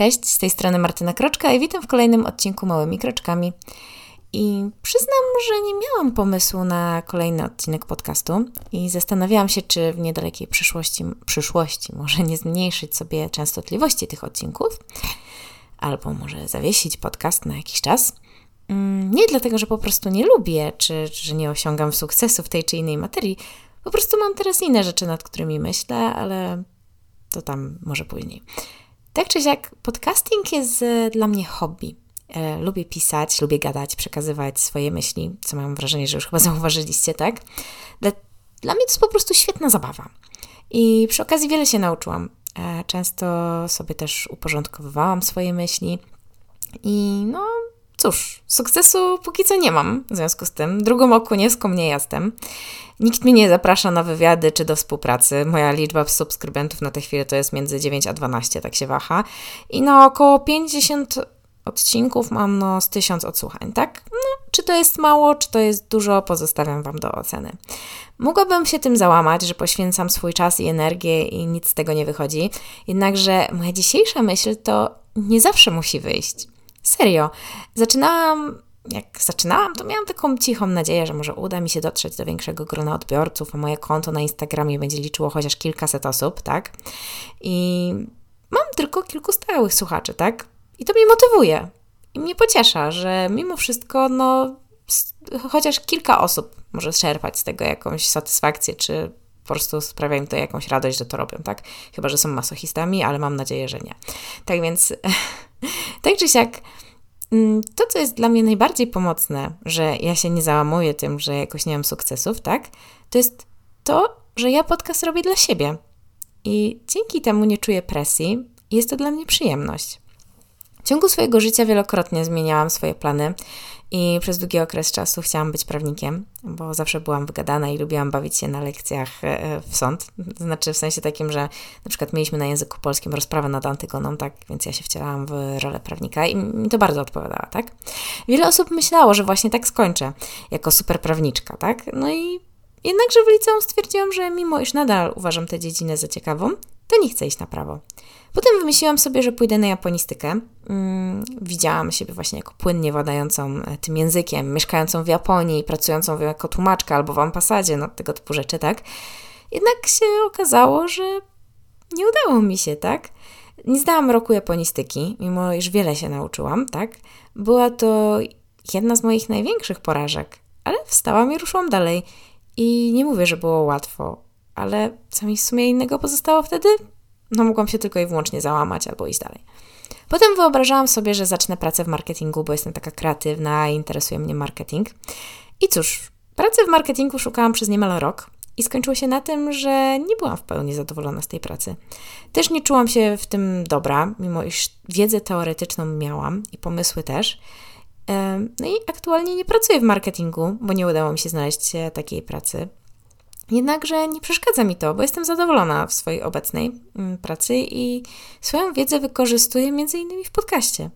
Cześć, z tej strony Martyna Kroczka i witam w kolejnym odcinku Małymi Kroczkami. I przyznam, że nie miałam pomysłu na kolejny odcinek podcastu i zastanawiałam się, czy w niedalekiej przyszłości, przyszłości może nie zmniejszyć sobie częstotliwości tych odcinków, albo może zawiesić podcast na jakiś czas. Mm, nie dlatego, że po prostu nie lubię, czy że nie osiągam sukcesu w tej czy innej materii. Po prostu mam teraz inne rzeczy, nad którymi myślę, ale to tam może później. Tak czy siak, podcasting jest e, dla mnie hobby. E, lubię pisać, lubię gadać, przekazywać swoje myśli, co mam wrażenie, że już chyba zauważyliście, tak? Dla, mnie to jest po prostu świetna zabawa. I przy okazji wiele się nauczyłam. E, często sobie też uporządkowywałam swoje myśli. I no, cóż, sukcesu póki co nie mam w związku z tym. Drugą oku nieską nie jestem. Nikt mnie nie zaprasza na wywiady czy do współpracy. Moja liczba subskrybentów na tę chwilę to jest między 9 a 12, tak się waha. I na około 50 odcinków mam no z 1000 odsłuchań, tak? No, czy to jest mało, czy to jest dużo, pozostawiam Wam do oceny. Mogłabym się tym załamać, że poświęcam swój czas i energię i nic z tego nie wychodzi, jednakże moja dzisiejsza myśl to nie zawsze musi wyjść. Serio. Zaczynałam jak zaczynałam, to miałam taką cichą nadzieję, że może uda mi się dotrzeć do większego grona odbiorców, a moje konto na Instagramie będzie liczyło chociaż kilkaset osób, tak? I mam tylko kilku stałych słuchaczy, tak? I to mnie motywuje. I mnie pociesza, że mimo wszystko, no, chociaż kilka osób może czerpać z tego jakąś satysfakcję, czy po prostu sprawia im to jakąś radość, że to robią, tak? Chyba, że są masochistami, ale mam nadzieję, że nie. Tak więc, tak czy siak, mm, to, co jest dla mnie najbardziej pomocne, że ja się nie załamuję tym, że jakoś nie mam sukcesów, tak? To jest to, że ja podcast robię dla siebie. I dzięki temu nie czuję presji jest to dla mnie przyjemność. W ciągu swojego życia wielokrotnie zmieniałam swoje plany i przez długi okres czasu chciałam być prawnikiem, bo zawsze byłam wygadana i lubiłam bawić się na lekcjach e, e, w sąd. Znaczy w sensie takim, że na przykład mieliśmy na języku polskim rozprawę nad Antygoną, tak, więc ja się wcielałam w rolę prawnika i mi to bardzo odpowiadało, tak. Wiele osób myślało, że właśnie tak skończę, jako super prawniczka, tak. No i jednakże w liceum stwierdziłam, że mimo iż nadal uważam tę dziedzinę za ciekawą, to nie chcę iść na prawo. Potem wymyśliłam sobie, że pójdę na japonistykę. Mm, widziałam siebie właśnie jako płynnie władającą e, tym językiem, mieszkającą w Japonii, pracującą jako tłumaczka albo w ambasadzie, no tego typu rzeczy, tak? Jednak się okazało, że nie udało mi się, tak? Nie zdałam roku japonistyki, mimo iż wiele się nauczyłam, tak? Była to jedna z moich największych porażek, ale wstałam i ruszyłam dalej. I nie mówię, że było łatwo, ale co mi w sumie innego pozostało wtedy? no mogłam się tylko i wyłącznie załamać albo iść dalej. Potem wyobrażałam sobie, że zacznę pracę w marketingu, bo jestem taka kreatywna i interesuje mnie marketing. I cóż, pracy w marketingu szukałam przez niemal rok i skończyło się na tym, że nie byłam w pełni zadowolona z tej pracy. Też nie czułam się w tym dobra, mimo iż wiedzę teoretyczną miałam i pomysły też. No i aktualnie nie pracuję w marketingu, bo nie udało mi się znaleźć takiej pracy. Jednakże nie przeszkadza mi to, bo jestem zadowolona w swojej obecnej mm, pracy i swoją wiedzę wykorzystuję innymi w podcaście.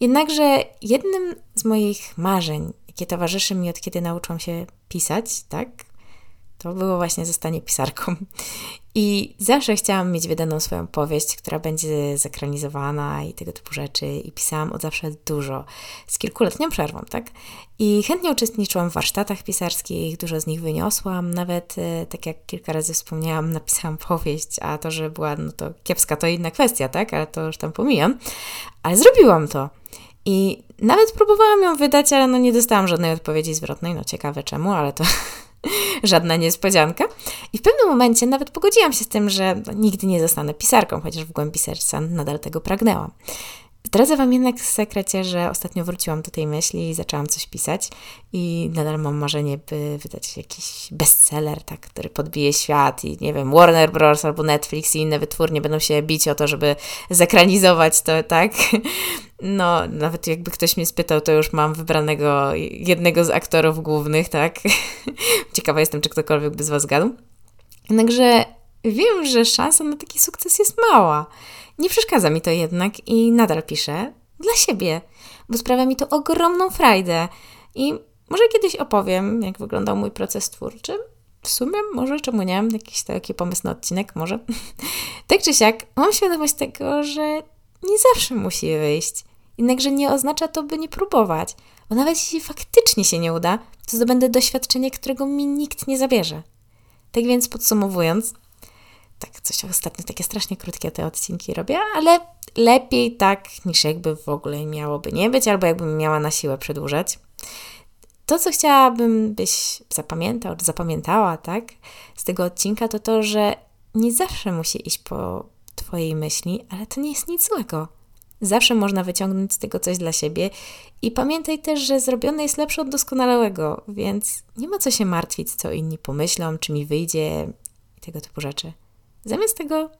Jednakże jednym z moich marzeń, jakie towarzyszy mi od kiedy nauczyłam się pisać, tak, to było właśnie zostanie pisarką. I zawsze chciałam mieć wydaną swoją powieść, która będzie zekranizowana i tego typu rzeczy. I pisałam od zawsze dużo, z kilkuletnią przerwą, tak? I chętnie uczestniczyłam w warsztatach pisarskich, dużo z nich wyniosłam. Nawet, e, tak jak kilka razy wspomniałam, napisałam powieść, a to, że była no to kiepska, to inna kwestia, tak? Ale to już tam pomijam. Ale zrobiłam to. I nawet próbowałam ją wydać, ale no nie dostałam żadnej odpowiedzi zwrotnej. No ciekawe czemu, ale to żadna niespodzianka. I w pewnym momencie nawet pogodziłam się z tym, że nigdy nie zostanę pisarką, chociaż w głębi serca nadal tego pragnęłam. Zdradzę Wam jednak sekrecie, że ostatnio wróciłam do tej myśli i zaczęłam coś pisać i nadal mam marzenie, by wydać jakiś bestseller, tak, który podbije świat i nie wiem, Warner Bros. albo Netflix i inne wytwórnie będą się bić o to, żeby zekranizować to, tak? No, nawet jakby ktoś mnie spytał, to już mam wybranego jednego z aktorów głównych, tak? Ciekawa jestem, czy ktokolwiek by z Was gadł. Jednakże wiem, że szansa na taki sukces jest mała. Nie przeszkadza mi to jednak i nadal piszę dla siebie, bo sprawia mi to ogromną frajdę. I może kiedyś opowiem, jak wyglądał mój proces twórczy. W sumie, może, czemu nie? Jakiś taki pomysł na odcinek, może. tak czy siak, mam świadomość tego, że nie zawsze musi wyjść. Jednakże nie oznacza to, by nie próbować, bo nawet jeśli faktycznie się nie uda, to zdobędę doświadczenie, którego mi nikt nie zabierze. Tak więc podsumowując, tak coś ostatnio takie strasznie krótkie te odcinki robię, ale lepiej tak niż jakby w ogóle miałoby nie być, albo jakbym miała na siłę przedłużać. To, co chciałabym, byś zapamiętał, zapamiętała, tak, z tego odcinka, to to, że nie zawsze musi iść po Twojej myśli, ale to nie jest nic złego. Zawsze można wyciągnąć z tego coś dla siebie i pamiętaj też, że zrobione jest lepsze od doskonałego, więc nie ma co się martwić, co inni pomyślą, czy mi wyjdzie i tego typu rzeczy. Zamiast tego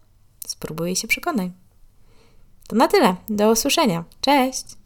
spróbuj się przekonaj. To na tyle. Do usłyszenia. Cześć!